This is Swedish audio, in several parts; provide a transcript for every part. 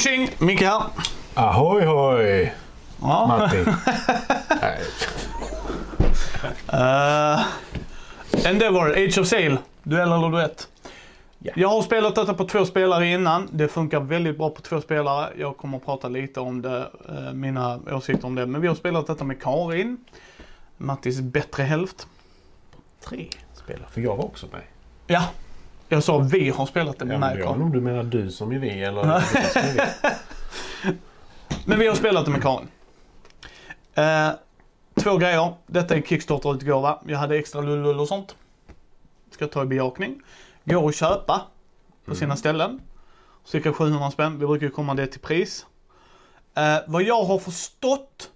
Tjing tjing! Micke här. Ahoy hoj! Ja. Matti. Nej. Uh, Endeavor, Age of Sail. Duell eller duett. Ja. Jag har spelat detta på två spelare innan. Det funkar väldigt bra på två spelare. Jag kommer att prata lite om det, eh, mina åsikter om det. Men vi har spelat detta med Karin. Mattis bättre hälft. Tre spelare. För jag var också med. Ja, jag sa vi har spelat det med Ja, jag om du menar du som är vi eller är vi. Men vi har spelat det med Karin. Eh, två grejer. Detta är Kickstarter-utgåva. Jag hade extra lullull och sånt. Ska ta i bejakning. Går att köpa på sina ställen. Cirka 700 spänn. Vi brukar ju komma det till pris. Eh, vad jag har förstått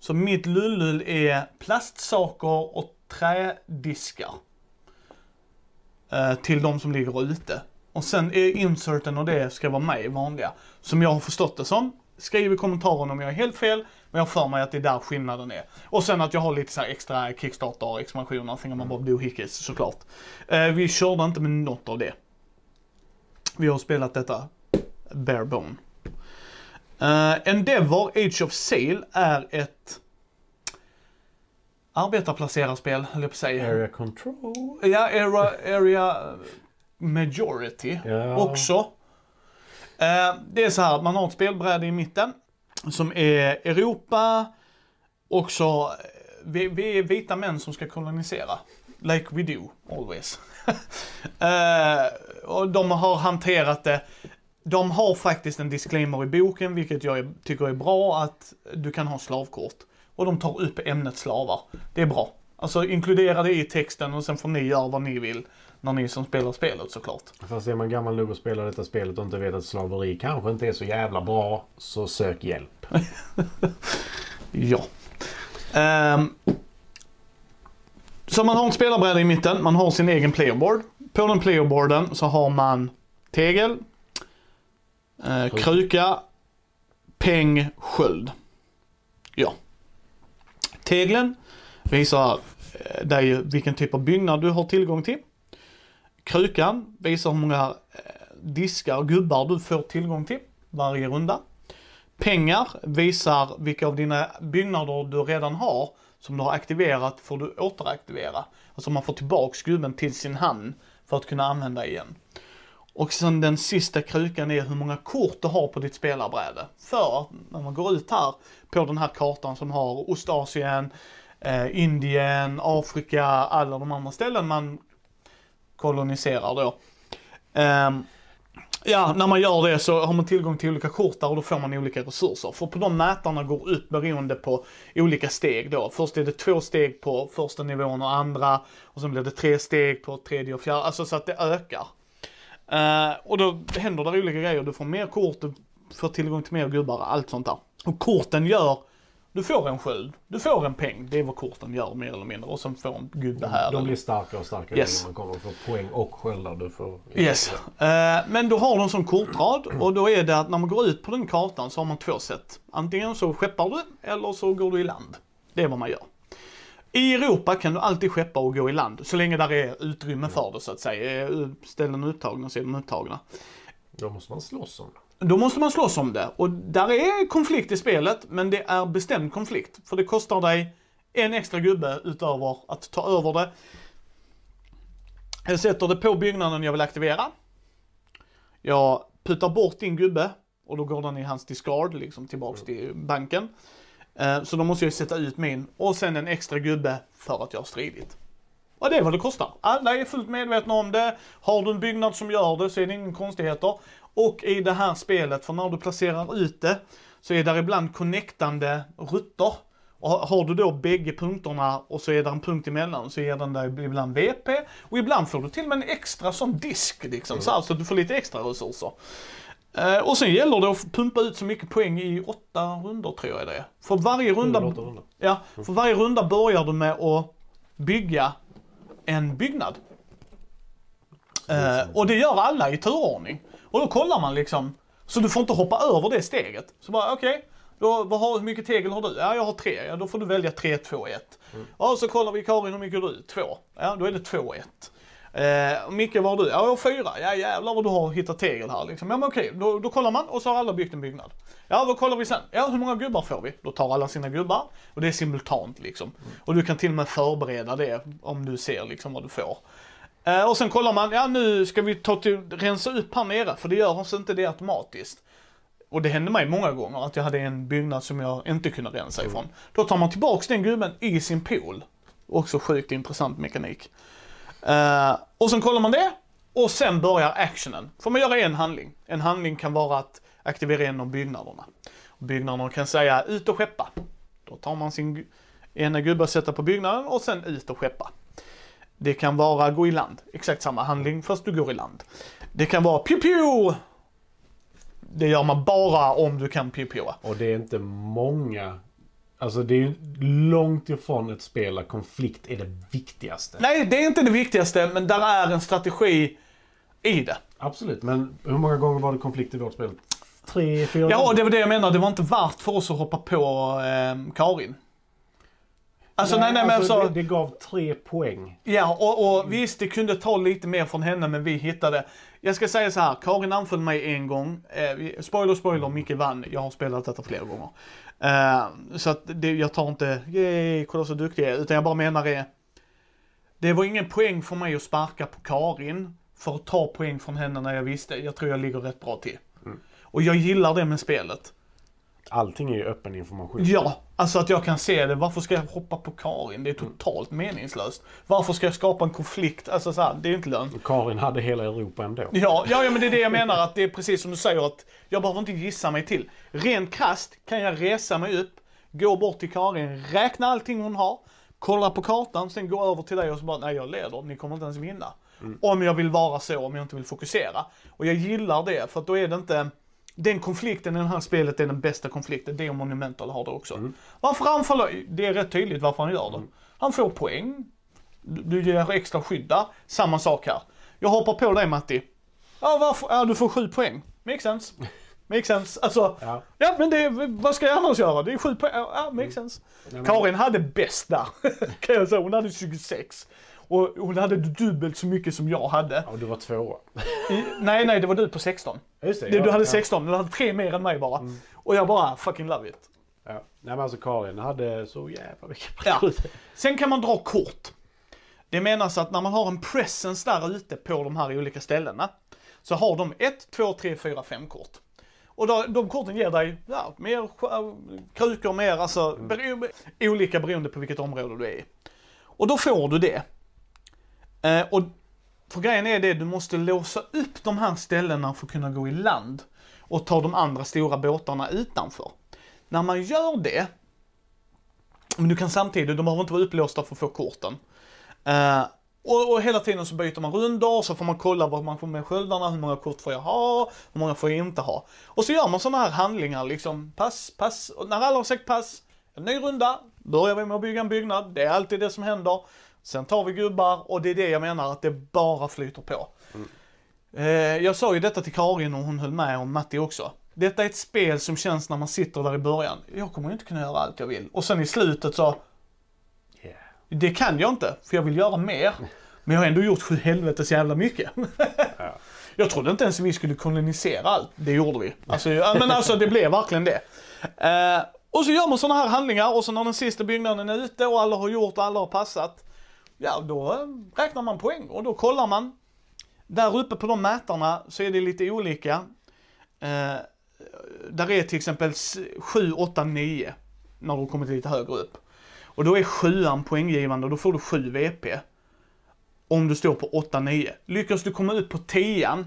så mitt lullull är plastsaker och trädiskar. Eh, till de som ligger ute. Och sen är inserten och det ska vara med i vanliga. Som jag har förstått det som. Skriv i kommentaren om jag är helt fel. Men jag har för mig att det är där skillnaden är. Och sen att jag har lite så här extra Kickstarter expansioner. Tänker man bara Blue såklart. Eh, vi körde inte med något av det. Vi har spelat detta bare bone. Uh, Endeavor Age of Sail är ett arbetarplacerarspel, höll jag på att säga. Area control. Ja, area, area majority Ja. också. Eh, det är så här, man har ett spelbräde i mitten som är Europa och så, eh, vi, vi är vita män som ska kolonisera. Like we do, always. eh, och de har hanterat det. De har faktiskt en disclaimer i boken, vilket jag tycker är bra, att du kan ha slavkort. Och de tar upp ämnet slavar. Det är bra. Alltså inkludera det i texten och sen får ni göra vad ni vill när ni som spelar spelet såklart. Fast är man gammal nog att spela detta spelet och inte vet att slaveri kanske inte är så jävla bra, så sök hjälp. Ja. Ehm, så man har en spelarbräda i mitten, man har sin egen playerboard. På den playerboarden så har man tegel, eh, kruka, peng, sköld. Teglen visar eh, dig vilken typ av byggnad du har tillgång till. Krukan visar hur många eh, diskar och gubbar du får tillgång till varje runda. Pengar visar vilka av dina byggnader du redan har som du har aktiverat får du återaktivera. Alltså man får tillbaks gubben till sin hand för att kunna använda igen. Och sen den sista krukan är hur många kort du har på ditt spelarbräde. För att när man går ut här på den här kartan som har Ostasien, eh, Indien, Afrika, alla de andra ställen man koloniserar då. Eh, Ja, när man gör det så har man tillgång till olika kort där och då får man olika resurser. För på de mätarna går upp beroende på olika steg då. Först är det två steg på första nivån och andra. Och sen blir det tre steg på tredje och fjärde. Alltså så att det ökar. Eh, och då händer det olika grejer. Du får mer kort, du får tillgång till mer gubbar, allt sånt där. Och korten gör, du får en sköld, du får en peng. Det är vad korten gör mer eller mindre. Och sen får en gubbe här. De blir starkare och starkare Yes. när man kommer och får poäng och sköldar. Du får... Yes. Eh, men då har de som kortrad och då är det att när man går ut på den kartan så har man två sätt. Antingen så skeppar du eller så går du i land. Det är vad man gör. I Europa kan du alltid skeppa och gå i land så länge där är utrymme för det så att säga. Är ställen uttagna så är de uttagna. Då måste man slåss om det. Då måste man slåss om det och där är konflikt i spelet men det är bestämd konflikt. För det kostar dig en extra gubbe utöver att ta över det. Jag sätter det på byggnaden jag vill aktivera. Jag puttar bort din gubbe och då går den i hans discard liksom tillbaks till banken. Eh, Så då måste jag sätta ut min och sen en extra gubbe för att jag har stridit. Och det är vad det kostar. Alla är fullt medvetna om det. Har du en byggnad som gör det så är det inga konstigheter. Och i det här spelet, för när du placerar ut det, så är där ibland connectande rutter. Och har du då bägge punkterna och så är det en punkt emellan så ger den dig ibland VP och ibland får du till och med en extra sån disk liksom, så, här, så att du får lite extra resurser. Eh, och sen gäller det att pumpa ut så mycket poäng i åtta rundor tror jag det är. För varje runda, rundor. ja, för varje runda börjar du med att bygga en byggnad. Eh, och det gör alla i turordning. Och då kollar man liksom, så du får inte hoppa över det steget. Så bara okej, då, vad har, hur mycket tegel har du? Ja, jag har tre. Ja, då får du välja 3, 2, 1. Ja, så kollar vi Karin, hur mycket har du? Två. Ja, då är det 2, 1. Eh, Micke, vad har du? Ja, jag har fyra. Ja jävlar vad du har hittat tegel här liksom. Ja men okej, då, då kollar man och så har alla byggt en byggnad. Ja, vad kollar vi sen? Ja, hur många gubbar får vi? Då tar alla sina gubbar och det är simultant liksom. Och du kan till och med förbereda det om du ser liksom vad du får. Eh, och sen kollar man, ja nu ska vi ta till, rensa upp här nere för det gör oss inte det automatiskt. Och det hände mig många gånger att jag hade en byggnad som jag inte kunde rensa ifrån. Då tar man tillbaks den gubben i sin pool. Också sjukt intressant mekanik. Uh, och sen kollar man det och sen börjar actionen. Får man göra en handling. En handling kan vara att aktivera en av byggnaderna. Byggnaderna kan säga ut och skeppa. Då tar man sin ena gubbe och sätter på byggnaden och sen ut och skeppa. Det kan vara gå i land. Exakt samma handling fast du går i land. Det kan vara pew pew. Det gör man bara om du kan pew pewa. Och det är inte många... Alltså det är ju långt ifrån ett spel där konflikt är det viktigaste. Nej, det är inte det viktigaste, men där är en strategi i det. Absolut, men hur många gånger var det konflikt i vårt spel? Tre, fyra Ja, gånger? det var det jag menar. Det var inte värt för oss att hoppa på eh, Karin. Alltså nej, nej, men alltså, alltså, det, det gav tre poäng. ja och, och visst det kunde ta lite mer från henne men vi hittade. Jag ska säga så här, Karin anföll mig en gång. Eh, spoiler, spoiler, Micke vann. Jag har spelat detta flera gånger. Eh, så att det, jag tar inte, yay, kolla så duktig jag är, utan jag bara menar det. Det var ingen poäng för mig att sparka på Karin för att ta poäng från henne när jag visste, jag tror jag ligger rätt bra till. Och jag gillar det med spelet. Allting är ju öppen information. Ja, alltså att jag kan se det. Varför ska jag hoppa på Karin? Det är totalt meningslöst. Varför ska jag skapa en konflikt? Alltså så här, det är inte lönt. Karin hade hela Europa ändå. Ja, ja, ja, men det är det jag menar att det är precis som du säger att jag behöver inte gissa mig till. Rent krasst kan jag resa mig upp, gå bort till Karin, räkna allting hon har, kolla på kartan, sen gå över till dig och så bara, nej jag leder, ni kommer inte ens vinna. Om jag vill vara så, om jag inte vill fokusera. Och jag gillar det, för att då är det inte, den konflikten i det här spelet är den bästa konflikten, det och Monumental har det också. Varför anfaller, det är rätt tydligt varför han gör det. Han får poäng, du, du ger extra skydd där, samma sak här. Jag hoppar på dig Matti. Ja, varför? Ja, du får sju poäng. Makes sense. Makes sense. Alltså, ja, Ja. men det, vad ska jag annars göra? Det är sju poäng. Ja, makes sense. men- Karin hade bäst där, kan jag säga. Hon hade 26. Och hon hade dubbelt så mycket som jag hade. Ja, du var tvåa. Nej, nej, det var du på 16. Just det, Det, ja, du hade ja. 16, du hade tre mer än mig bara. Och jag bara, fucking love it. Ja. Nej men alltså Karin hade så jävla mycket Ja. Sen kan man dra kort. Det menas att när man har en presence där ute på de här olika ställena så har de ett, två, tre, fyra, fem kort. Och då, de korten ger dig ja, mer sk- krukor, mer alltså bero, olika beroende på vilket område du är i. Och då får du det. Eh, och för grejen är det, du måste låsa upp de här ställena för att kunna gå i land och ta de andra stora båtarna utanför. När man gör det men du kan samtidigt, de behöver inte vara upplåsta för att få korten. Eh, och, och hela tiden så byter man rundor, så får man kolla vad man får med sköldarna, hur många kort får jag ha, hur många får jag inte ha. Och så gör man sådana här handlingar liksom, pass, pass, och när alla har sagt pass, en ny runda, börjar vi med att bygga en byggnad, det är alltid det som händer. Sen tar vi gubbar och det är det jag menar att det bara flyter på. Eh, jag sa ju detta till Karin och hon höll med om Matti också. Detta är ett spel som känns när man sitter där i början, jag kommer ju inte kunna göra allt jag vill. Och sen i slutet så, Yeah. det kan jag inte, för jag vill göra mer. Men jag har ändå gjort sju helvetes jävla mycket. Ja. Jag trodde inte ens vi skulle kolonisera allt. Det gjorde vi. Alltså, men alltså det blev verkligen det. Eh, och så gör man sådana här handlingar och så när den sista byggnaden är ute och alla har gjort och alla har passat. Ja, då räknar man poäng och då kollar man. Där uppe på de mätarna så är det lite olika. Eh, där är till exempel 7, 8, 9 när du kommit lite högre upp. Och då är 7 poänggivande och då får du 7 VP. Om du står på 8-9. Lyckas du komma ut på 10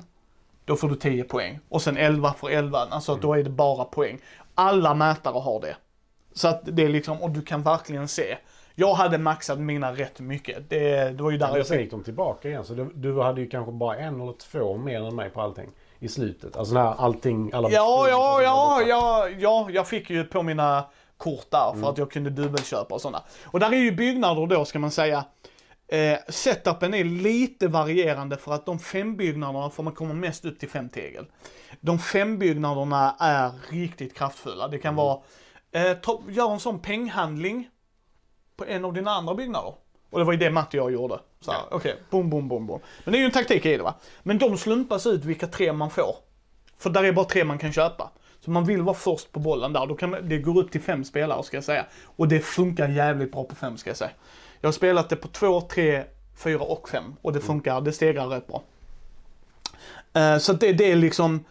då får du 10 poäng. Och sen 11 för 11, alltså mm. då är det bara poäng. Alla mätare har det. Så att det är liksom, och du kan verkligen se. Jag hade maxat mina rätt mycket. Det, det var ju där Men jag sen gick de tillbaka igen. Så du, du hade ju kanske bara en eller två mer än mig på allting. I slutet. Alltså när allting, alla Ja, ja, ja, ja, ja, jag fick ju på mina kort där för att jag kunde dubbelköpa och sådana. Och där är ju byggnader då ska man säga. Eh, setupen är lite varierande för att de fem byggnaderna får man komma mest upp till fem tegel. De fem byggnaderna är riktigt kraftfulla. Det kan vara, eh, ta, gör en sån penghandling på en av dina andra byggnader. Och det var ju det Matte och jag gjorde. Så här, Okej, boom, boom, boom, boom. Men det är ju en taktik i det va. Men de slumpas ut vilka tre man får. För där är bara tre man kan köpa. Så man vill vara först på bollen där. Då kan man, det går upp till fem spelare ska jag säga. Och det funkar jävligt bra på fem ska jag säga. Jag har spelat det på två, tre, fyra och fem. Och det funkar, det stegrar rätt bra. Eh, så det, det är liksom,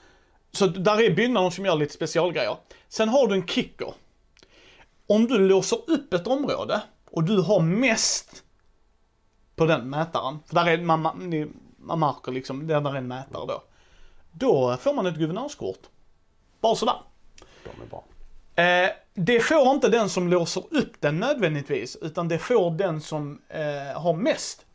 så där är byggnader som gör lite specialgrejer. Sen har du en kicker. Om du låser upp ett område och du har mest på den mätaren, för där är, man, ni- man märker liksom, där är en mätare då. Då får man ett guvernörskort. Bara sådär. De är bra. Eh, det får inte den som låser upp den nödvändigtvis, utan det får den som eh, har mest.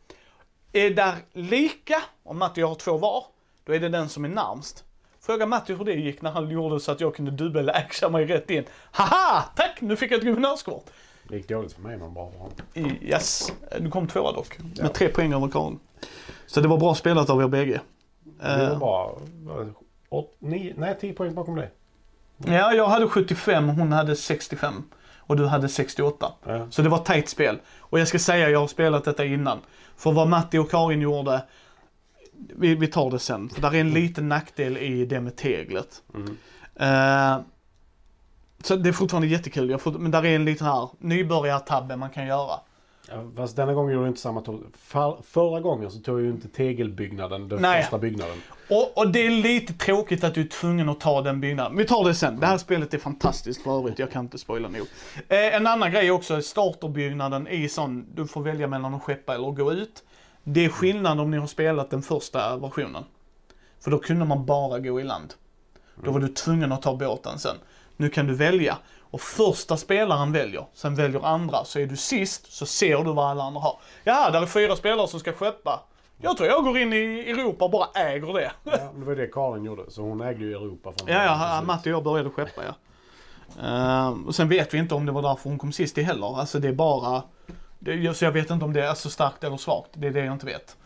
Är där lika, om och jag har två var, då är det den som är närmst. Fråga Matti hur det gick när han gjorde så att jag kunde dubbel-actia mig rätt in. Haha! Tack! Nu fick jag ett guvernörskort. Det gick dåligt för mig men bra för honom. Yes, du kom tvåa dock. Med tre poäng över Karin. Så det var bra spelat av er bägge. Det var Eh, bra. Vad, Åt, nio, nej, 10 poäng bakom dig. Ja, jag hade 75 hon hade 65. Och du hade 68. Ja. Så det var tajt spel. Och jag ska säga, jag har spelat detta innan. För vad Matti och Karin gjorde, vi, vi tar det sen. För där är en liten nackdel i det med teglet. Mm. Eh, så det är fortfarande jättekul, jag får, men där är en liten här nybörjartabbe man kan göra. Ja, fast denna gången gjorde du inte samma. För, förra gången så tog jag ju inte tegelbyggnaden, den Nej. första byggnaden. Och, och det är lite tråkigt att du är tvungen att ta den byggnaden. Vi tar det sen. Det här spelet är fantastiskt för övrigt, jag kan inte spoila nog. Eh, en annan grej också, är starterbyggnaden i sån, du får välja mellan att skeppa eller gå ut. Det är skillnad om ni har spelat den första versionen. För då kunde man bara gå i land. Då var du tvungen att ta båten sen. Nu kan du välja. Och första spelaren väljer, sen väljer andra. Så är du sist så ser du vad alla andra har. Ja, där är fyra spelare som ska skeppa. Jag tror jag går in i Europa och bara äger det. Ja, det var det Karin gjorde. Så hon ägde ju Europa från Ja, ja. Matti och jag började skeppa ja. Ehm, och sen vet vi inte om det var därför hon kom sist i heller. Alltså det är bara, det, så jag vet inte om det är så starkt eller svagt. Det är det jag inte vet.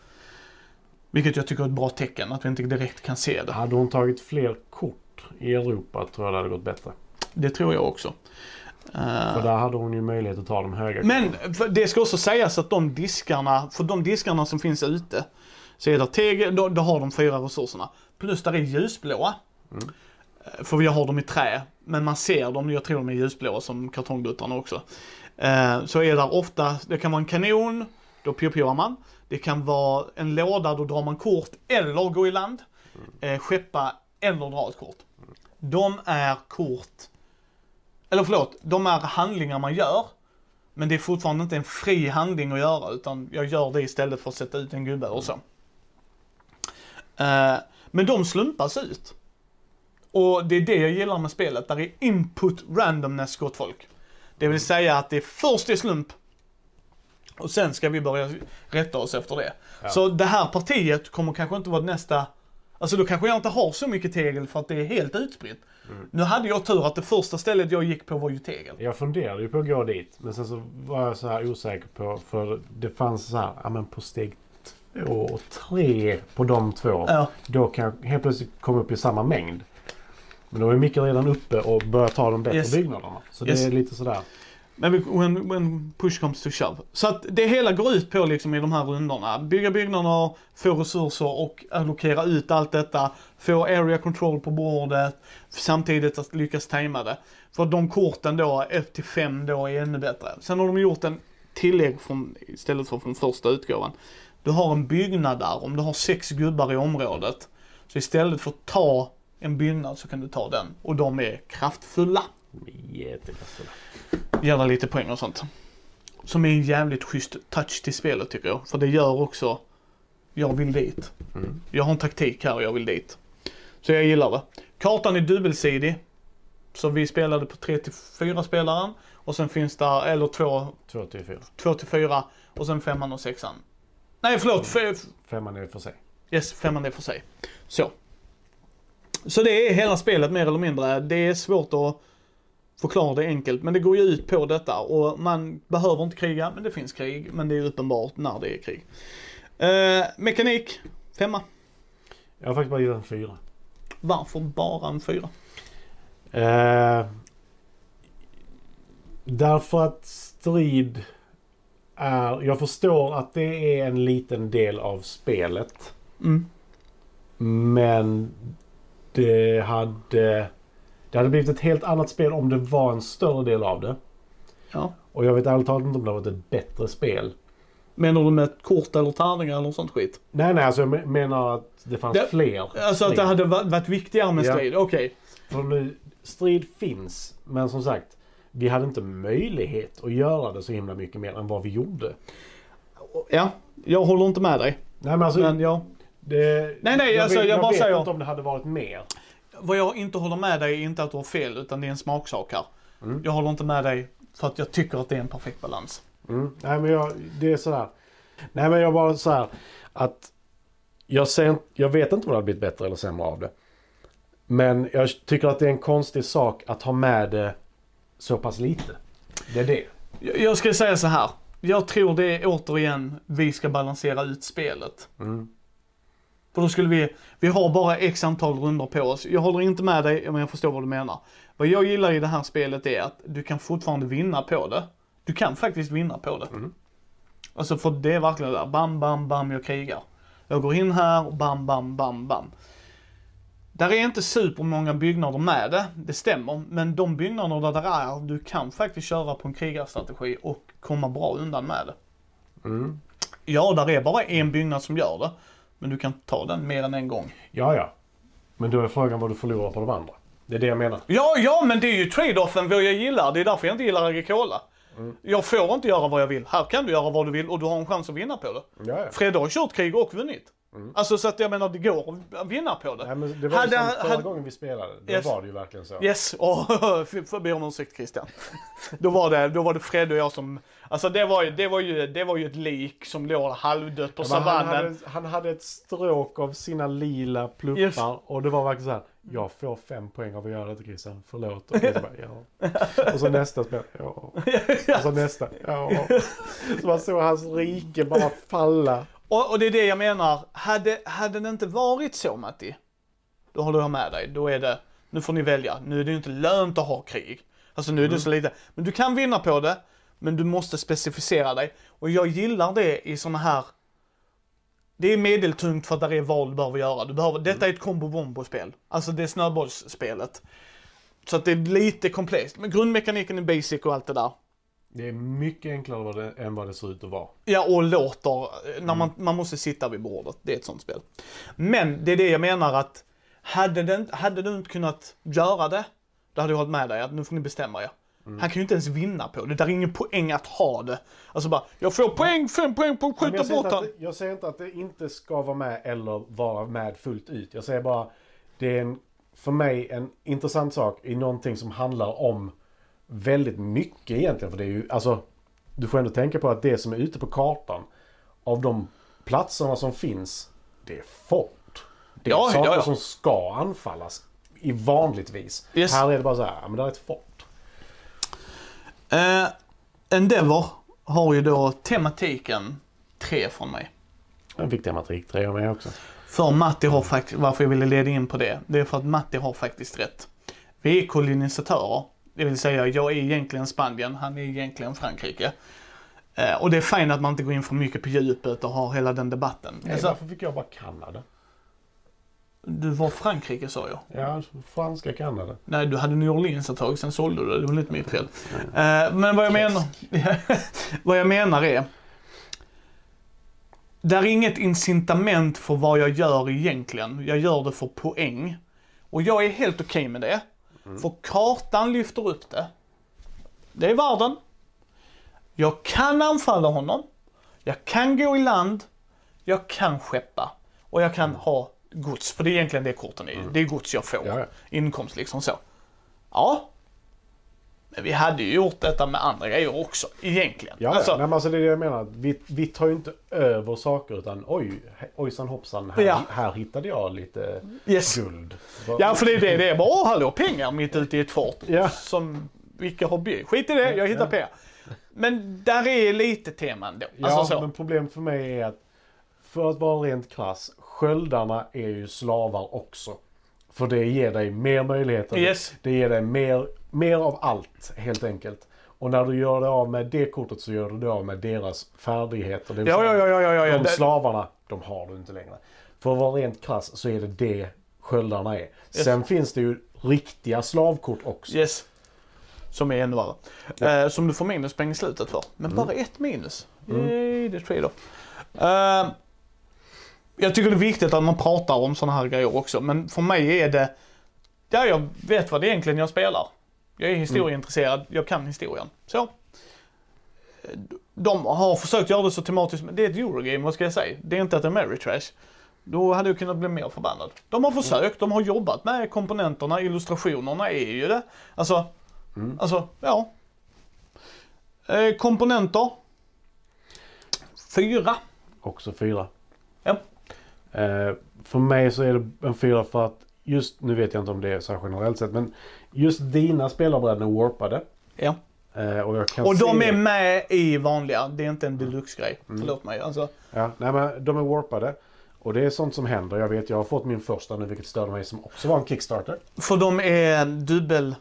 Vilket jag tycker är ett bra tecken, att vi inte direkt kan se det. Hade hon tagit fler kort i Europa tror jag det hade gått bättre. Det tror jag också. För där hade hon ju möjlighet att ta de höga Men för det ska också sägas att de diskarna, för de diskarna som finns ute, så är det tegel, då, då har de fyra resurserna. Plus där är ljusblåa. Mm. Eh, För jag har dem i trä, men man ser dem, jag tror de är ljusblåa som kartongduttarna också. Eh, Så är där ofta, det kan vara en kanon, då pio man. Det kan vara en låda, då drar man kort eller gå i land. Eh, Skeppa eller dra ett kort. De är kort, eller förlåt, de är handlingar man gör. Men det är fortfarande inte en fri handling att göra utan jag gör det istället för att sätta ut en gubbe och så. Eh, men de slumpas ut. Och det är det jag gillar med spelet. Där är input randomness gott folk. Det vill säga att det är först i slump och sen ska vi börja rätta oss efter det. Ja. Så det här partiet kommer kanske inte vara nästa Alltså då kanske jag inte har så mycket tegel för att det är helt utspritt. Nu hade jag tur att det första stället jag gick på var ju tegel. Jag funderade ju på att gå dit. Men sen så var jag så här osäker på. För det fanns så här, ja men på steg två och tre på de två. Ja. Då kan jag helt plötsligt komma upp i samma mängd. Men då är Micke redan uppe och börjar ta de bättre Yes. byggnaderna. Så Yes. det är lite sådär. Men when, when push comes to shove. Så att det hela går ut på liksom i de här rundorna. Bygga byggnader, få resurser och allokera ut allt detta. Få area control på bordet. Samtidigt att lyckas tajma det. För de korten då, 1 till 5 då, är ännu bättre. Sen har de gjort en tillägg från, istället för från första utgåvan. Du har en byggnad där, om du har sex gubbar i området. Så istället för att ta en byggnad så kan du ta den. Och de är kraftfulla Jättekraftfulla. dig lite poäng och sånt. Som är en jävligt schysst touch till spelet tycker jag. För det gör också, jag vill dit. Mm. Jag har en taktik här och jag vill dit. Så jag gillar det. Kartan är dubbelsidig. Så vi spelade på 3 till 4 spelaren. Och sen finns där, eller 2, Två till fyra. 2 till 4. Och sen femman och sexan. Nej förlåt, f- Femman är för sig. Yes, femman är för sig. Så. Så det är hela spelet mer eller mindre. Det är svårt att förklara det enkelt, men det går ju ut på detta och man behöver inte kriga, men det finns krig. Men det är uppenbart när det är krig. Eh, mekanik, femma. Jag har faktiskt bara gett en fyra. Varför bara en fyra? Eh, därför att strid är... Jag förstår att det är en liten del av spelet. Mm. Men det hade... Det hade blivit ett helt annat spel om det var en större del av det. Ja. Och jag vet ärligt talat inte om det var ett bättre spel. Menar du med kort eller tärningar eller sånt skit? Nej, nej, alltså jag me- menar att det fanns Det- fler. Alltså att det strid. hade va- varit viktigare med Ja. strid, okej. För nu, strid finns, men som sagt, vi hade inte möjlighet att göra det så himla mycket mer än vad vi gjorde. Ja, jag håller inte med dig. Nej, men alltså, Men ja, det, Nej, nej, jag alltså, vet, jag bara vet säger- inte om det hade varit mer. vad jag inte håller med dig är inte att du har fel, utan det är en smaksak här. Mm. Jag håller inte med dig för att jag tycker att det är en perfekt balans. Mm. Nej, men jag, det är sådär. Nej, men jag bara så här att jag, ser, jag vet inte om det hade blivit bättre eller sämre av det. Men jag tycker att det är en konstig sak att ha med det så pass lite. Det är det. Jag jag ska säga så här. Jag tror det är återigen, vi ska balansera ut spelet. Mm. För då skulle vi, vi har bara x antal runder på oss. Jag håller inte med dig, men jag förstår vad du menar. Vad jag gillar i det här spelet är att du kan fortfarande vinna på det. Du kan faktiskt vinna på det. Mm. Alltså för det är verkligen det där, bam, bam, bam, jag krigar. Jag går in här och bam, bam, bam, bam. Där är inte supermånga byggnader med det, det stämmer. Men de byggnader där det är, du kan faktiskt köra på en krigarstrategi och komma bra undan med det. Mm. Ja, där är bara en byggnad som gör det. Men du kan ta den mer än en gång. Ja, ja. Men då är frågan vad du förlorar på de andra. Det är det jag menar. Ja, ja, men det är ju trade-offen vad jag gillar. Det är därför jag inte gillar Agricola. Mm. Jag får inte göra vad jag vill. Här kan du göra vad du vill och du har en chans att vinna på det. Ja, ja. Fredde har kört krig och vunnit. Alltså så att jag menar, det går att vinna på det. Nej, men det var Hade- förra hade- gången vi spelade. Då Yes. var det ju verkligen så. Yes, och be om ursäkt Christian. då, var det, då var det Fred och jag som, alltså det var ju, det var ju, det var ju ett lik som låg halvdött på Ja, men han, savannen. hade, han hade ett stråk av sina lila pluppar Yes. och det var verkligen så här. Jag får fem poäng av att göra detta Christian. Förlåt. Och, bara, ja. och så nästa spel. Ja. Och så nästa. Ja. Så man såg hans rike bara falla. Och, och det är det jag menar, hade, hade det inte varit så Matti, då håller jag med dig. Då är det, nu får ni välja. Nu är det ju inte lönt att ha krig. Alltså nu är det så lite, men du kan vinna på det, men du måste specificera dig. Och jag gillar det i såna här, det är medeltungt för att det är val du behöver göra. Du behöver, detta är ett combo bombo spel Alltså det är snöbollsspelet. Så att det är lite komplext. Men grundmekaniken är basic och allt det där. Det är mycket enklare än vad det ser ut att vara. Ja, och låter, när man, man måste sitta vid bordet. Det är ett sånt spel. Men det är det jag menar att, hade, den, hade du inte kunnat göra det, då hade jag hållit med dig att nu får ni bestämma er. Han kan ju inte ens vinna på det. Det är ingen poäng att ha det. Alltså bara, jag får poäng, fem poäng på att skjuta bort att, jag säger inte att det inte ska vara med eller vara med fullt ut. Jag säger bara det är en, för mig en intressant sak i någonting som handlar om väldigt mycket egentligen. För det är ju, alltså, du får ändå tänka på att det som är ute på kartan av de platserna som finns, det är fort. Det är Ja, saker ja, ja. som ska anfallas i vanligtvis. Yes. Här är det bara så här, men det är ett fort. Eh, Endeavor har ju då tematiken 3 från mig. Jag fick tematik 3 av mig också. För Matti har faktiskt, varför jag ville leda in på det, det är för att Matti har faktiskt rätt. Vi är kolonisatörer. Det vill säga, jag är egentligen Spanien, han är egentligen Frankrike. Eh, och det är fint att man inte går in för mycket på djupet och har hela den debatten. Nej, Alltså, varför fick jag bara Kanada? du var Frankrike sa jag. Ja, franska Kanada. Nej, du hade New Orleans ett tag, sen sålde du det. Det var lite mitt fel. Eh, men vad jag menar, vad jag menar är, där är inget incitament för vad jag gör egentligen. Jag gör det för poäng. Och jag är helt okej med det. För kartan lyfter upp det. Det är världen. Jag kan anfalla honom. Jag kan gå i land. Jag kan skeppa. Och jag kan ha gods. För det är egentligen det korten är. Det är gods jag får. Ja, ja. Inkomst liksom så. Ja. Men vi hade ju gjort detta med andra grejer också, egentligen. Ja, alltså, ja. Men alltså det är det jag menar. Vi, vi tar ju inte över saker utan oj, ojsan hoppsan, här, Ja. här hittade jag lite yes. guld. Ja, för det är det. Det är bara, hallå, pengar mitt ute i ett fort. Ja. Som vilka byggt. Skit i det, jag hittar pengar. Men där är lite teman då. Ja, Alltså så. men problemet för mig är att för att vara rent krass, sköldarna är ju slavar också. För det ger dig mer möjligheter. Yes. Det ger dig mer, mer av allt helt enkelt. Och när du gör det av med det kortet så gör du det av med deras färdigheter. Det Ja, ja, ja, ja, ja, ja. De slavarna, de har du inte längre. För att vara rent krass så är det det sköldarna är. Sen finns det ju riktiga slavkort också. Yes. Som är ännu värre. Eh, som du får minuspoäng i slutet för. Men bara ett minus. Yay, det är trade-off. Eh, jag tycker det är viktigt att man pratar om sådana här grejer också. Men för mig är det, ja jag vet vad det är egentligen jag spelar. Jag är historieintresserad, jag kan historien. Så. De har försökt göra det så tematiskt, men det är ett Eurogame, vad ska jag säga? Det är inte ett Ameritrash. Då hade jag kunnat bli mer förbannad. De har försökt, de har jobbat med komponenterna, illustrationerna är ju det. Alltså, alltså ja. Eh, komponenter. Fyra. Också fyra. Ja. Eh, för mig så är det en fyra för att just, nu vet jag inte om det är så här generellt sett, men just dina spelarbräden är warpade. Ja. Eh, och Och de är med i vanliga, det är inte en deluxe-grej. Förlåt mig. Alltså, Ja, nej men de är warpade. Och det är sånt som händer. Jag vet, jag har fått min första nu, vilket störde mig, som också var en Kickstarter. för de är dubbel,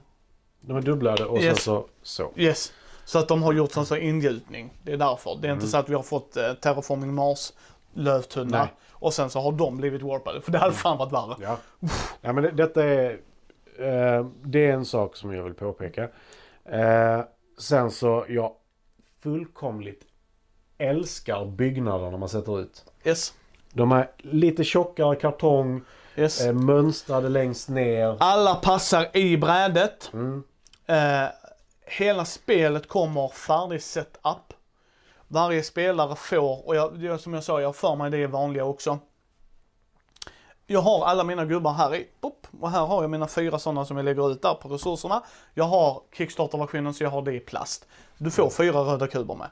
De är dubblade och sen Yes. så, så. yes. Så att de har gjort sån så ingjutning. Det är därför. Det är inte så att vi har fått eh, Terraforming Mars, lövtunna Nej. och sen så har de blivit warpade. För det hade fan varit värre. Ja. ja men det, detta är, eh, det är en sak som jag vill påpeka. Eh, sen så, jag fullkomligt älskar byggnaderna man sätter ut. Yes. De är lite tjockare kartong, yes. eh, mönstrade längst ner. Alla passar i brädet. Mm. Eh, hela spelet kommer färdig setup. Varje spelare får, och jag, som jag sa, jag för mig det är vanliga också. Jag har alla mina gubbar här i, pop, och här har jag mina fyra sådana som jag lägger ut där på resurserna. Jag har Kickstarter-versionen så jag har det i plast. Du får fyra röda kuber med.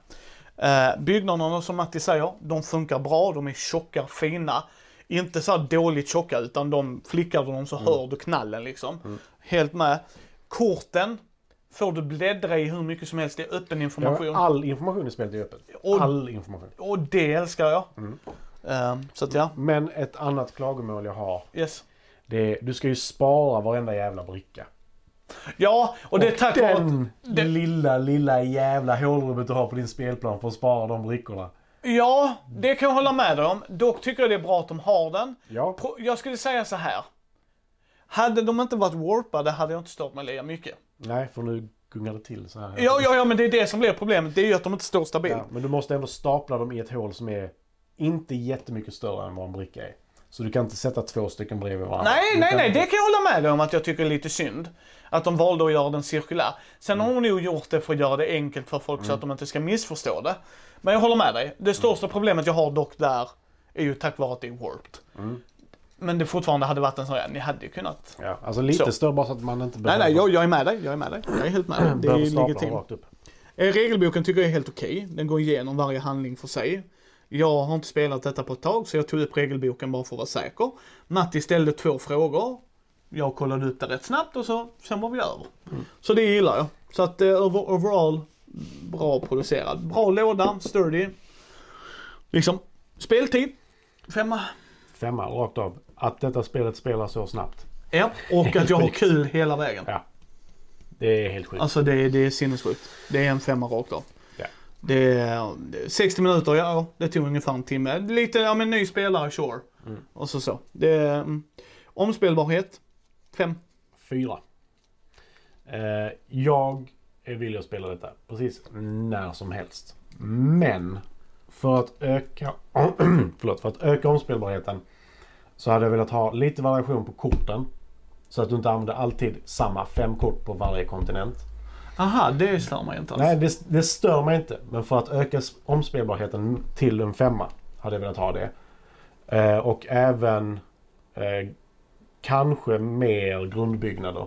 Eh, byggnaderna som Matti säger, de funkar bra, de är tjocka, fina. Inte så dåligt tjocka utan de flickar du dem så hör du knallen liksom. Helt med. Korten får du bläddra i hur mycket som helst, det är öppen Ja, information. all information i spelet är öppen. Och- All information. Och det älskar jag. Eh, så att ja, Men ett annat klagomål jag har. yes. Det är, du ska ju spara varenda jävla bricka. Ja, och det är tack vare Den det- lilla, lilla jävla hålrummet du har på din spelplan för att spara de brickorna. Ja, det kan jag hålla med dig om. Dock tycker jag det är bra att de har den. Ja. Jag skulle säga så här. Hade de inte varit warpade hade jag inte stört mig lika mycket. Nej, för nu gungar det till så här. Ja, ja, ja, men det är det som blir problemet. Det är ju att de inte står stabilt. Ja, men du måste ändå stapla dem i ett hål som är inte jättemycket större än vad en bricka är. Så du kan inte sätta två stycken bredvid varandra. Nej, Du nej, nej, det kan jag hålla med dig om att jag tycker är lite synd. Att de valde att göra den cirkulär. Sen har hon nog gjort det för att göra det enkelt för folk så att de inte ska missförstå det. Men jag håller med dig. Det största problemet jag har dock där är ju tack vare att det är warped. Men det fortfarande hade varit en sån här, ni hade ju kunnat. Ja, alltså lite Så. större bara så att man inte Nej, nej, jag, jag är med dig. Jag är med dig. Jag är helt med dig. Det är behöver legitimt. rakt upp. Eh, Regelboken tycker jag är helt okej. Den går igenom varje handling för sig. Jag har inte spelat detta på ett tag så jag tog upp regelboken bara för att vara säker. Matti ställde två frågor. Jag kollade upp det rätt snabbt och så, sen var vi över. Så det gillar jag. Så att eh, over, overall, bra producerad. Bra låda, sturdy. Liksom, speltid, femma. Femma rakt av. Att detta spelet spelar så snabbt. Ja, och att jag har kul hela vägen. Ja. Det är helt sjukt. Alltså det, är- det är sinnessjukt. Det är en femma rakt av. Ja. Det är det är 60 minuter, ja det tog ungefär en timme. Lite, ja men ny spelare, sure. Och så så. Det är, mm, omspelbarhet, fem. Fyra. Eh, jag är villig att spela detta precis när som helst. Men för att öka, förlåt, för att öka omspelbarheten så hade jag velat ha lite variation på korten. Så att du inte använder alltid samma fem kort på varje kontinent. Aha, det stör mig inte alls. Nej, det, det stör mig inte. Men för att öka omspelbarheten till en femma hade jag velat ha det. Eh, och även eh, kanske mer grundbyggnader.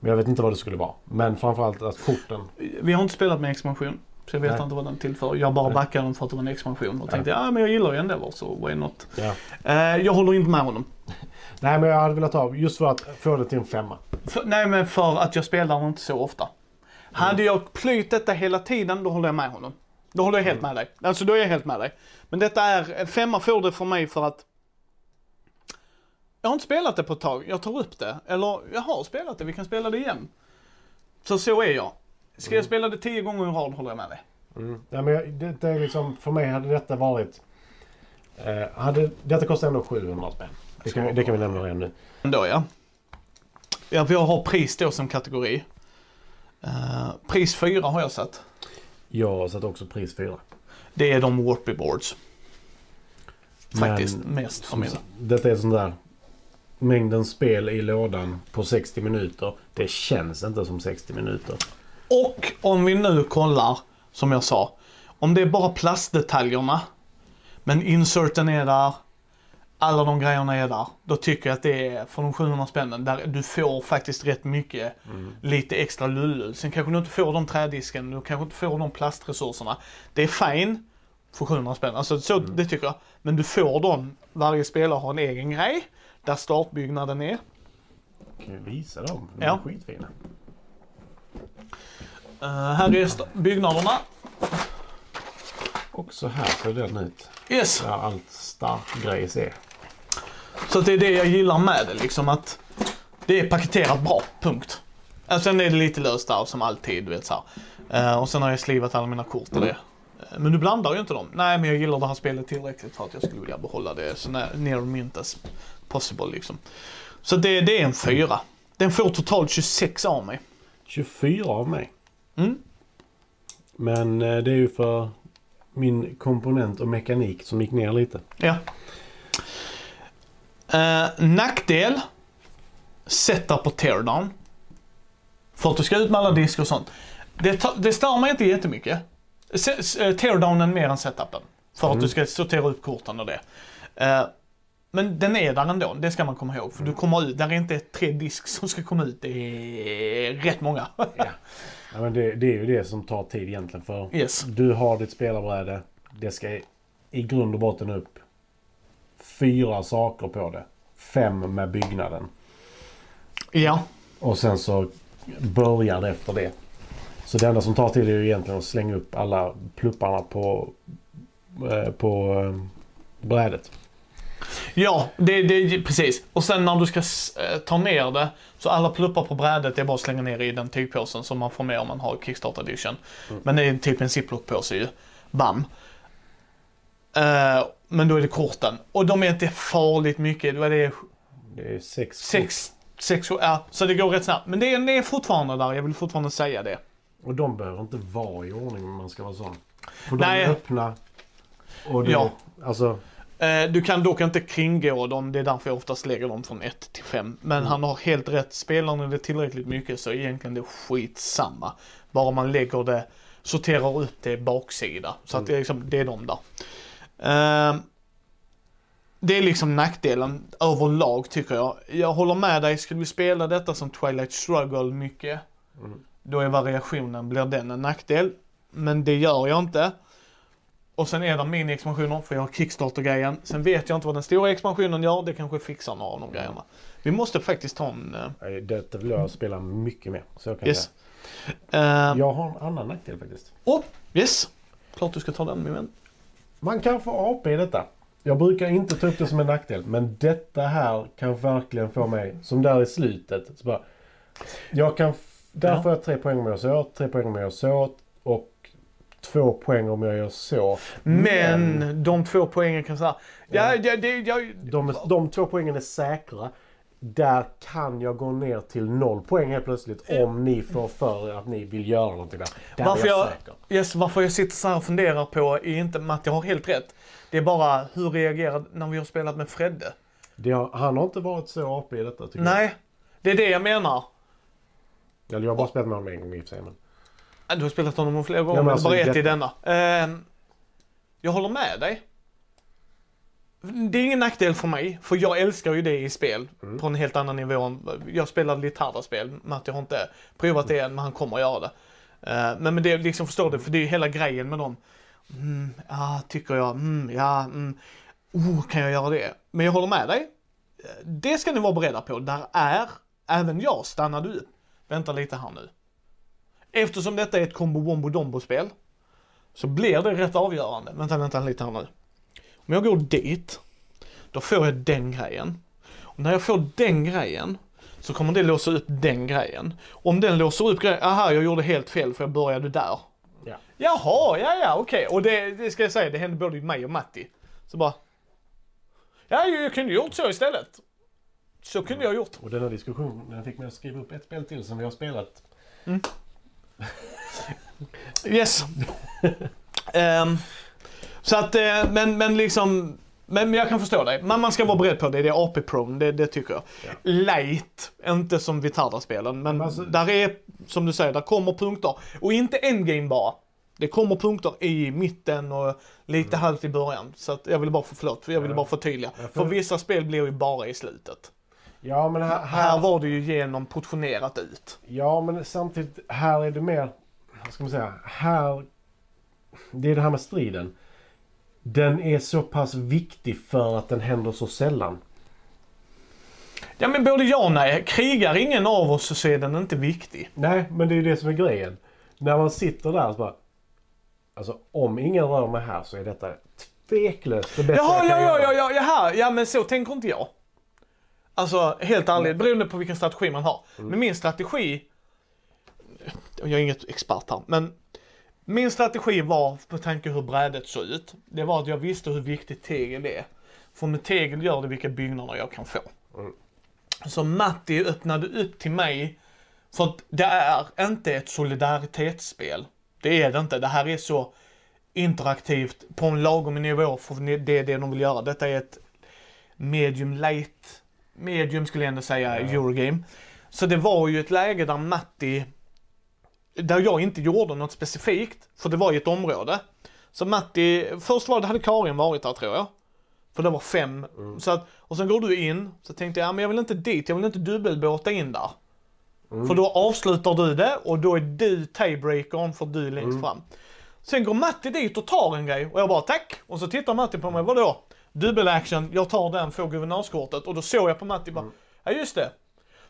Men jag vet inte vad det skulle vara. Men framförallt att korten. Vi har inte spelat med expansion. Så jag vet Nej. inte vad den tillför. Jag bara backade den för att det var en expansion och tänkte ja men jag gillar ju Endeavor så why not. Ja. Eh, jag håller inte med honom. Nej, men jag hade velat ha just för att få det till en femma. För, nej men för att jag spelar den inte så ofta. Hade jag plyt detta hela tiden då håller jag med honom. Då håller jag helt med dig. Alltså då är jag helt med dig. Men detta är, femma får det för mig för att jag har inte spelat det på ett tag. Jag tar upp det. Eller jag har spelat det, vi kan spela det igen. Så så är jag. Ska jag spela det tio gånger i rad håller jag med dig. Mm. Ja, men jag, det, det är liksom, för mig hade detta varit... Eh, hade, detta kostar ändå 700 spänn. Det kan, vi- det kan vi nämna redan nu. Ändå ja. Ja, för jag har pris då som kategori. Eh, pris 4 har jag satt. Jag har satt också pris 4. Det är de Warpy Boards. Faktiskt Men, mest som, mina. detta är sån där... Mängden spel i lådan på 60 minuter. Det känns inte som 60 minuter. Och om vi nu kollar, som jag sa. Om det är bara plastdetaljerna. Men inserten är där. Alla de grejerna är där. Då tycker jag att det är för de 700 spännen. Där du får faktiskt rätt mycket. Lite extra lullull. Sen kanske du inte får de trädisken. Du kanske inte får de plastresurserna. Det är fine. För 700 spänn. Alltså så, det tycker jag. Men du får dem. Varje spelare har en egen grej. Där startbyggnaden är. Kan vi visa dem? De Ja. är skitfina. Uh, här är byggnaderna. Och så här ser den ut. Yes. Där allt startgrejs är. Så det är det jag gillar med det liksom att det är paketerat bra, punkt. Uh, sen är det lite löst där som alltid, du vet så här. Eh, och sen har jag slivat alla mina kort och det. Eh, men du blandar ju inte dem. Nej, men jag gillar det här spelet tillräckligt för att jag skulle vilja behålla det så near mint as possible liksom. Så det, det är en fyra. Den får totalt 26 av mig. 24 av mig. Mm. Men eh, det är ju för min komponent och mekanik som gick ner lite. Ja. Eh, nackdel. Setup och teardown. För att du ska ut med alla diskar och sånt. Det, det stör mig inte jättemycket. Se- eh, Teardownen mer än setupen. För att du ska sortera upp korten och det. Eh, men den är där ändå, det ska man komma ihåg. För du kommer ut, där är inte tre disk som ska komma ut. Det är rätt många. Ja, men det, det är ju det som tar tid egentligen. För yes. du har ditt spelarbräde. Det ska i grund och botten upp fyra saker på det. Fem med byggnaden. Ja. Och sen så börjar det efter det. Så det enda som tar tid är ju egentligen att slänga upp alla plupparna på, eh, på eh, brädet. Ja, det, det, precis. Och sen när du ska eh, ta ner det, så alla pluppar på brädet det är bara att slänga ner i den tygpåsen som man får med om man har Kickstart edition. Men det är typ en ziplock-påse ju. Bam. Eh, men då är det korten. Och de är inte farligt mycket. Vad är det? Det är sex. Sex, sex, ja, så det går rätt snabbt. Men det är, det är fortfarande där, jag vill fortfarande säga det. Och de behöver inte vara i ordning om man ska vara sån. För de Nej. är öppna. Och det, Ja. Alltså, Du kan dock inte kringgå dem, det är därför jag oftast lägger dem från 1 till 5. Men han har helt rätt, spelar ni det tillräckligt mycket så är egentligen det skitsamma. Bara man lägger det, sorterar upp det baksida. Så att det är, liksom, det är de där. Eh, Det är liksom nackdelen överlag tycker jag. Jag håller med dig, skulle vi spela detta som Twilight Struggle mycket, Mm. då är variationen, blir den en nackdel. Men det gör jag inte. Och sen är det mini-expansioner, för jag har Kickstarter-grejen. Sen vet jag inte vad den stora expansionen gör, det kanske fixar några av de grejerna. Vi måste faktiskt ta en... eh, nej, detta vill jag spela mycket mer. Så jag kan yes. säga. Uh, Jag har en annan nackdel faktiskt. oh, yes! Klart du ska ta den min vän. Man kan få AP i detta. Jag brukar inte ta upp det som en nackdel. Men detta här kan verkligen få mig, som där i slutet. Så bara, jag kan, där Ja. får jag tre poäng om jag så, tre poäng om jag så och två poäng om jag gör så. Men de två poängen kan säga, ja, ja, det, jag, De, är- de två poängen är säkra. Där kan jag gå ner till noll poäng helt plötsligt om ni får för er att ni vill göra någonting där. Där Varför jag, jag- yes, varför jag sitter så här och funderar på är inte att jag har helt rätt. Det är bara hur reagerar när vi har spelat med Fredde. Det har, han har inte varit så AP i detta tycker Nej, det är det jag menar. jag. Eller jag har bara spelat med honom en gång i och för sig. Men... Du har spelat honom flera gånger, men alltså, bara ett i denna. Ehm, jag håller med dig. Det är ingen nackdel för mig, för jag älskar ju det i spel Mm. på en helt annan nivå. Jag spelar lite spel, Matti har inte provat det än, men han kommer att göra det. Ehm, men, men det liksom, förstår du, för det är ju hela grejen med dem. Mm, ja, tycker jag, mm, ja, mm, oh, kan jag göra det? Men jag håller med dig. Det ska ni vara beredda på. Där är, även jag stannade upp. Vänta lite här nu. Eftersom detta är ett combo wombo dombo spel så blir det rätt avgörande. Vänta, vänta lite här nu. Om jag går dit, då får jag den grejen. Och när jag får den grejen så kommer det låsa upp den grejen. Om den låser upp grejen, aha jag gjorde helt fel för jag började där. Ja. Jaha, ja ja okej. Och det, det ska jag säga, det hände både mig och Matti. Så bara, ja jag kunde gjort så istället. Så kunde jag gjort. Och den här diskussionen fick mig att skriva upp ett spel till som vi har spelat. Yes. Ehm, så att, eh, men, men liksom, men jag kan förstå dig. Men man ska vara beredd på det, det är AP-prone, det, det tycker jag. Ja. Light, inte som Vitarda-spelen, men Alltså- där är, som du säger, där kommer punkter. Och inte endgame bara. Det kommer punkter i mitten och lite halvt i början. Så att jag vill bara få, förlåt, jag vill Ja. bara förtydliga. För vissa spel blir ju bara i slutet. Ja men här, Här här, var det ju genom portionerat ut. ja, men samtidigt här är det mer, vad ska man säga, här, det är det här med striden. Den är så pass viktig för att den händer så sällan. Ja men både ja och nej. Krigar ingen av oss så är den inte viktig. Nej, men det är ju det som är grejen. När man sitter där så bara... Alltså om ingen rör mig här så är detta tveklöst det bästa Jaha, jag ja, kan ja, göra. ja, ja, jaha, ja men så tänker inte jag. Alltså helt ärligt, beroende på vilken strategi man har. Men min strategi, jag är inget expert här, men min strategi var, på tanke hur brädet såg ut, det var att jag visste hur viktigt tegel är. För med tegel gör det vilka byggnader jag kan få. Mm. Så Matti öppnade upp till mig, för att det är inte ett solidaritetsspel. Det är det inte. Det här är så interaktivt på en lagom nivå för det är det de vill göra. Detta är ett medium light, medium skulle jag ändå säga, Ja. Eurogame. Så det var ju ett läge där Matti, där jag inte gjorde något specifikt, för det var ju ett område. Så Matti, först var det, hade Karin varit där tror jag. För det var fem. Så att, och sen går du in, så tänkte jag, ja, men jag vill inte dit, jag vill inte dubbelbåta in där. För då avslutar du det och då är du tiebreakern för du är längst fram. Sen går Matti dit och tar en grej och jag bara tack. Och så tittar Matti på mig, vadå? Dubbelaction, jag tar den, får guvernörskortet. Och då såg jag på Matti bara, ja just det.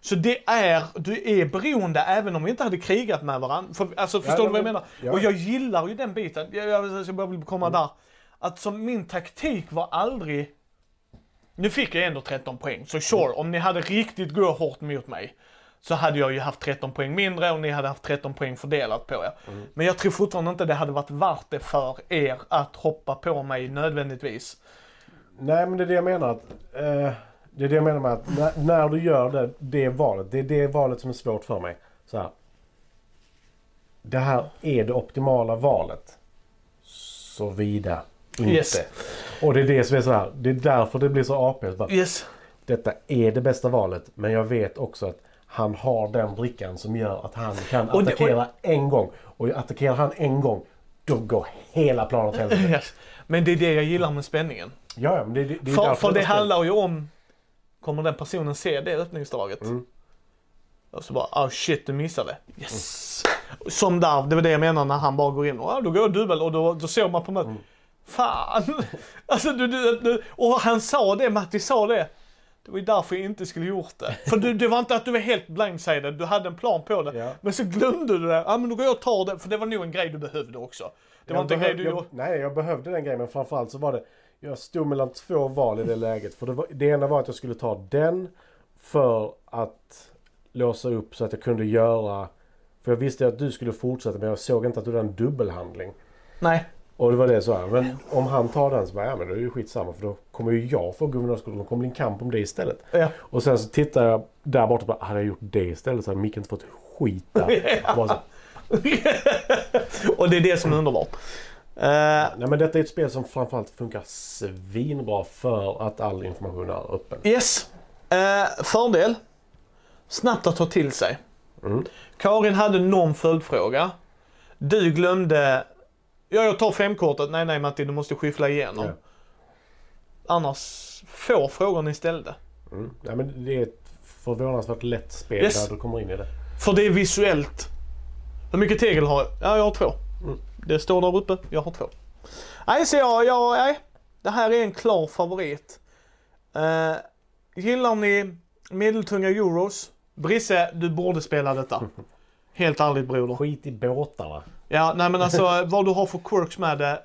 Så det är, du är beroende även om vi inte hade krigat med varandra. För, alltså förstår ja, du vad jag men- menar? ja. Och jag gillar ju den biten. Jag, jag, jag bara vill komma där. Att som min taktik var aldrig nu fick jag ändå 13 poäng, så sure, om ni hade riktigt gå hårt mot mig så hade jag ju haft 13 poäng mindre och ni hade haft 13 poäng fördelat på er. Men jag tror fortfarande inte det hade varit värt det för er att hoppa på mig nödvändigtvis. Nej, men det är det jag menar. Att, eh, det är det jag menar med att när, när du gör det, det valet. Det är det valet som är svårt för mig. Så här. Det här är det optimala valet. Såvida inte. Yes. Och det är det som är så här. Det är därför det blir så AP. Så bara, Yes. Detta är det bästa valet. Men jag vet också att han har den brickan som gör att han kan Och det- attackera en gång. Och attackerar han en gång, då går hela planen åt helvete. yes. Men det är det jag gillar med spänningen. Ja, men det, det, det är För, för det handlar ju om, kommer den personen se det öppningsdraget? Mm. Och så bara, oh shit du missade. Yes! Som där, det var det jag menar när han bara går in och ah, då går jag dubbel och då, då såg man på mig, Mm. fan! alltså du, du, du, och han sa det, Matti sa det. Det var ju därför jag inte skulle gjort det. För du, det var inte att du var helt blindsided, du hade en plan på det. Ja. Men så glömde du det. Ja men då går jag och tar det, för det var nog en grej du behövde också. Det var Jag inte en grej du jag, gjorde. Nej, jag behövde den grejen. Men framförallt så var det... Jag stod mellan två val i det läget. För det, var, det ena var att jag skulle ta den för att låsa upp så att jag kunde göra... För jag visste att du skulle fortsätta men jag såg inte att du hade en dubbelhandling. Nej. Och det var det så här. Men om han tar den så bara, ja men det är ju skitsamma för då kommer ju jag få guvernörsskolan. Då kommer det en kamp om det istället. Ja. Och sen så tittar jag där borta och bara, hade jag gjort det istället så hade Micke inte fått skit där. Bara så, och det är det som är underbart. Eh, Nej men detta är ett spel som framförallt funkar svinbra för att all information är öppen. Yes. Eh, fördel. Snabbt att ta till sig. Mm. Karin hade någon följdfråga. Du glömde. Ja, jag tar femkortet. Nej, nej Matti, du måste skyffla igenom. Ja. Annars få frågor ni ställde. Mm. Ja, men det är ett förvånansvärt lätt spel Yes. där du kommer in i det. För det är visuellt. Hur mycket tegel har jag? Ja, jag har två. Mm. Det står där uppe. Jag har två. Nej, så jag, jag, nej. Det här är en klar favorit. Uh, gillar ni medeltunga euros? Brisse, du borde spela detta. Helt ärligt broder. Skit i båtarna. Ja, nej men alltså vad du har för quirks med det.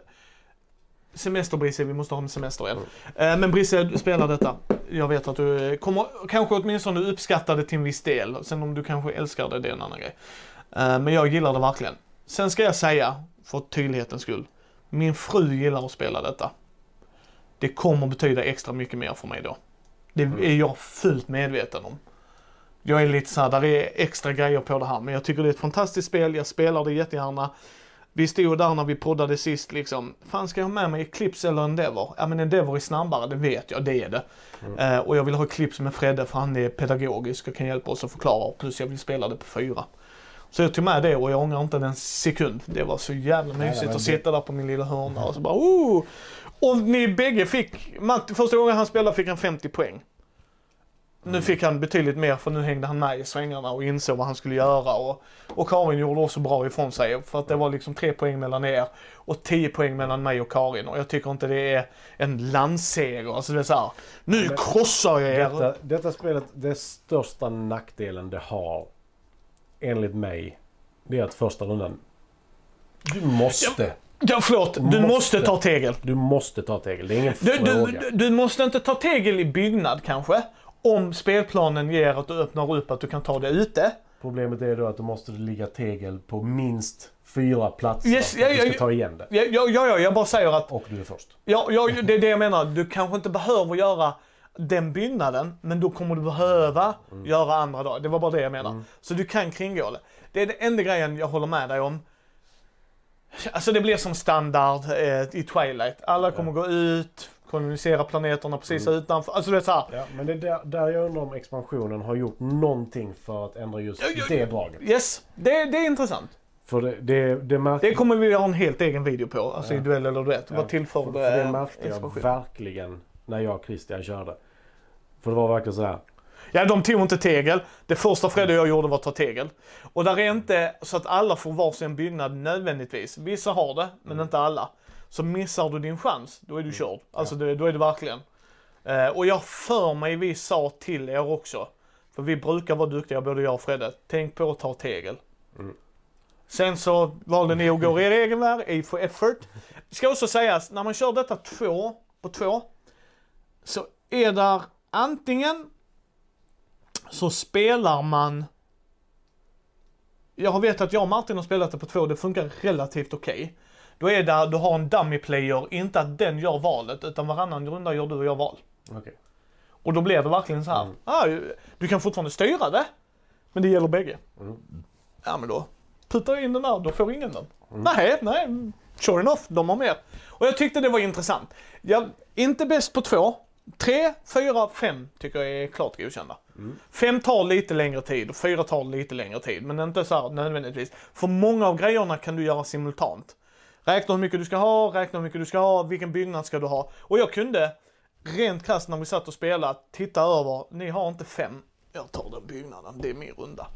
Semester Brisse, vi måste ha en semester igen. Eh, Men Brisse, du spelar detta. Jag vet att du kommer kanske åtminstone uppskatta det till en viss del. Sen om du kanske älskar det, det är en annan grej. Eh, Men jag gillar det verkligen. Sen ska jag säga, för tydlighetens skull. Min fru gillar att spela detta. Det kommer betyda extra mycket mer för mig då. Det är jag fullt medveten om. Jag är lite såhär, där är extra grejer på det här. Men jag tycker det är ett fantastiskt spel, jag spelar det jättegärna. Vi stod där när vi poddade sist liksom, fan ska jag ha med mig Eclipse eller Endeavor? Ja men Endeavor är snabbare, det vet jag, det är det. Eh, och jag vill ha Eclipse med Fredde för han är pedagogisk och kan hjälpa oss att förklara. Plus jag vill spela det på fyra. Så jag tog med det och jag ångrar inte en sekund. Det var så jävla Nej, mysigt men att sitta där på min lilla hörna och så bara oh! Och ni bägge fick, Matt, första gången han spelade fick han 50 poäng. Nu fick han betydligt mer för nu hängde han med i svängarna och insåg vad han skulle göra. Och, och Karin gjorde också bra ifrån sig för att det var liksom tre poäng mellan er och 10 poäng mellan mig och Karin. Och jag tycker inte det är en landseger. Alltså det är så här, nu Men- krossar jag er. Detta, detta spelet, det största nackdelen det har, enligt mig, det är att första rundan, du måste, Ja, förlåt, du måste, Måste. ta tegel. du måste ta tegel. Det är ingen Du, fråga. du, du måste inte ta tegel i byggnad kanske. Om spelplanen ger att du öppnar upp att du kan ta det ute. Problemet är då att du måste ligga tegel på minst fyra platser Yes, för ja, att du ja, ska ja. ta igen det. Ja, ja, ja, ja jag bara säger att Och du är först. Ja, ja, det är det jag menar. Du kanske inte behöver göra den byggnaden, men då kommer du behöva göra andra dagar. Det var bara det jag menar. Så du kan kringgå det. Det är den enda grejen jag håller med dig om. Alltså det blir som standard eh, i Twilight. Alla kommer gå ut, kolonisera planeterna precis utanför. Alltså det är så här. Ja, men det är där, där jag undrar om expansionen har gjort någonting för att ändra just Ja, ja, det draget. Yes, det, det är intressant. För det, det, det märkte Det kommer vi ha en helt egen video på. Alltså i duell eller duett. Vad tillför för, för det märkte jag expansion? verkligen när jag och Christian körde. För det var verkligen så här. Ja, de tog inte tegel. Det första Fredde och jag gjorde var att ta tegel. Och där är inte så att alla får varsin byggnad nödvändigtvis. Vissa har det, men inte alla. Så missar du din chans, då är du körd. Alltså det, då är det verkligen. Eh, och jag för mig vi sa till er också. För vi brukar vara duktiga, både jag och Fredde. Tänk på att ta tegel. Sen så valde ni att gå er egen väg, A for effort. Ska också sägas, när man kör detta två på två. Så är där antingen så spelar man... Jag vet att jag och Martin har spelat det på två, det funkar relativt okej. Då är det, du har en dummy player, inte att den gör valet, utan varannan runda gör du och jag val. Okej. Och då blir det verkligen så här. Ah, du kan fortfarande styra det, men det gäller bägge. Ja men då puttar jag in den där, då får ingen den. Nej, nej, sure enough, de har mer. Och jag tyckte det var intressant. Jag, inte bäst på två. Tre, fyra, fem tycker jag är klart godkända. Fem tar lite längre tid och fyra tar lite längre tid. Men inte så här nödvändigtvis. För många av grejerna kan du göra simultant. Räkna hur mycket du ska ha, räkna hur mycket du ska ha, vilken byggnad ska du ha. Och jag kunde, rent krasst när vi satt och spelade, titta över, ni har inte fem, jag tar den byggnaden, det är min runda.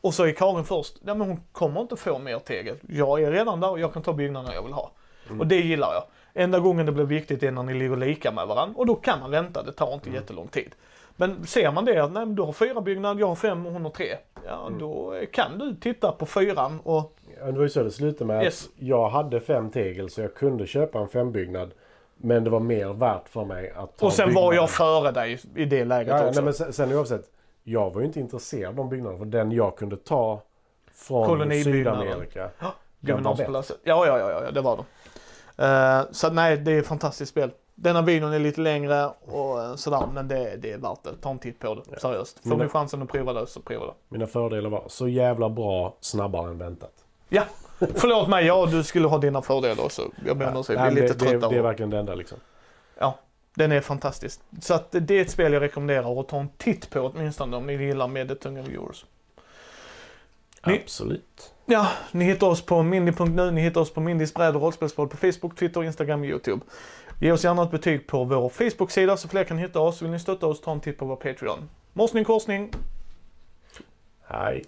Och så är Karin först, ja men hon kommer inte få mer tegel. Jag är redan där och jag kan ta byggnaderna jag vill ha. Och det gillar jag. Enda gången det blir viktigt är när ni ligger lika med varandra och då kan man vänta, det tar inte jättelång tid. Men ser man det, att nej, du har fyra byggnader, jag har fem och hon har tre. Ja, då kan du titta på fyran och Det var ju så det slutade med Yes. att jag hade fem tegel så jag kunde köpa en fembyggnad. Men det var mer värt för mig att ta Och sen var byggnaden. jag före dig i det läget Ja, ja, också. nej, men sen, sen oavsett. Jag var ju inte intresserad av de byggnaderna. För den jag kunde ta från. Sydamerika. Ja, Den var bättre. Ja, ja, ja, ja, det var de. Eh, så nej, det är ett fantastiskt spel. Denna videon är lite längre och eh, sådär, men det, det är värt det. Ta en titt på det, seriöst. Får ni chansen att prova det så prova det. Mina fördelar var så jävla bra, snabbare än väntat. Ja, förlåt mig, ja du skulle ha dina fördelar också. Jag ber om ursäkt, vi är lite det, det, trötta. det är och- verkligen det enda liksom. Ja, den är fantastisk. Så att det är ett spel jag rekommenderar att ta en titt på åtminstone om ni gillar med det tunga viewers. Ni- Absolut. Ja, ni hittar oss på mindy.nu, ni hittar oss på Mindys bräd och rollspelspodd på Facebook, Twitter, Instagram och YouTube. Ge oss gärna ett betyg på vår Facebook-sida så fler kan hitta oss. Vill ni stötta oss, ta en titt på vår Patreon. Morsning korsning! Hej.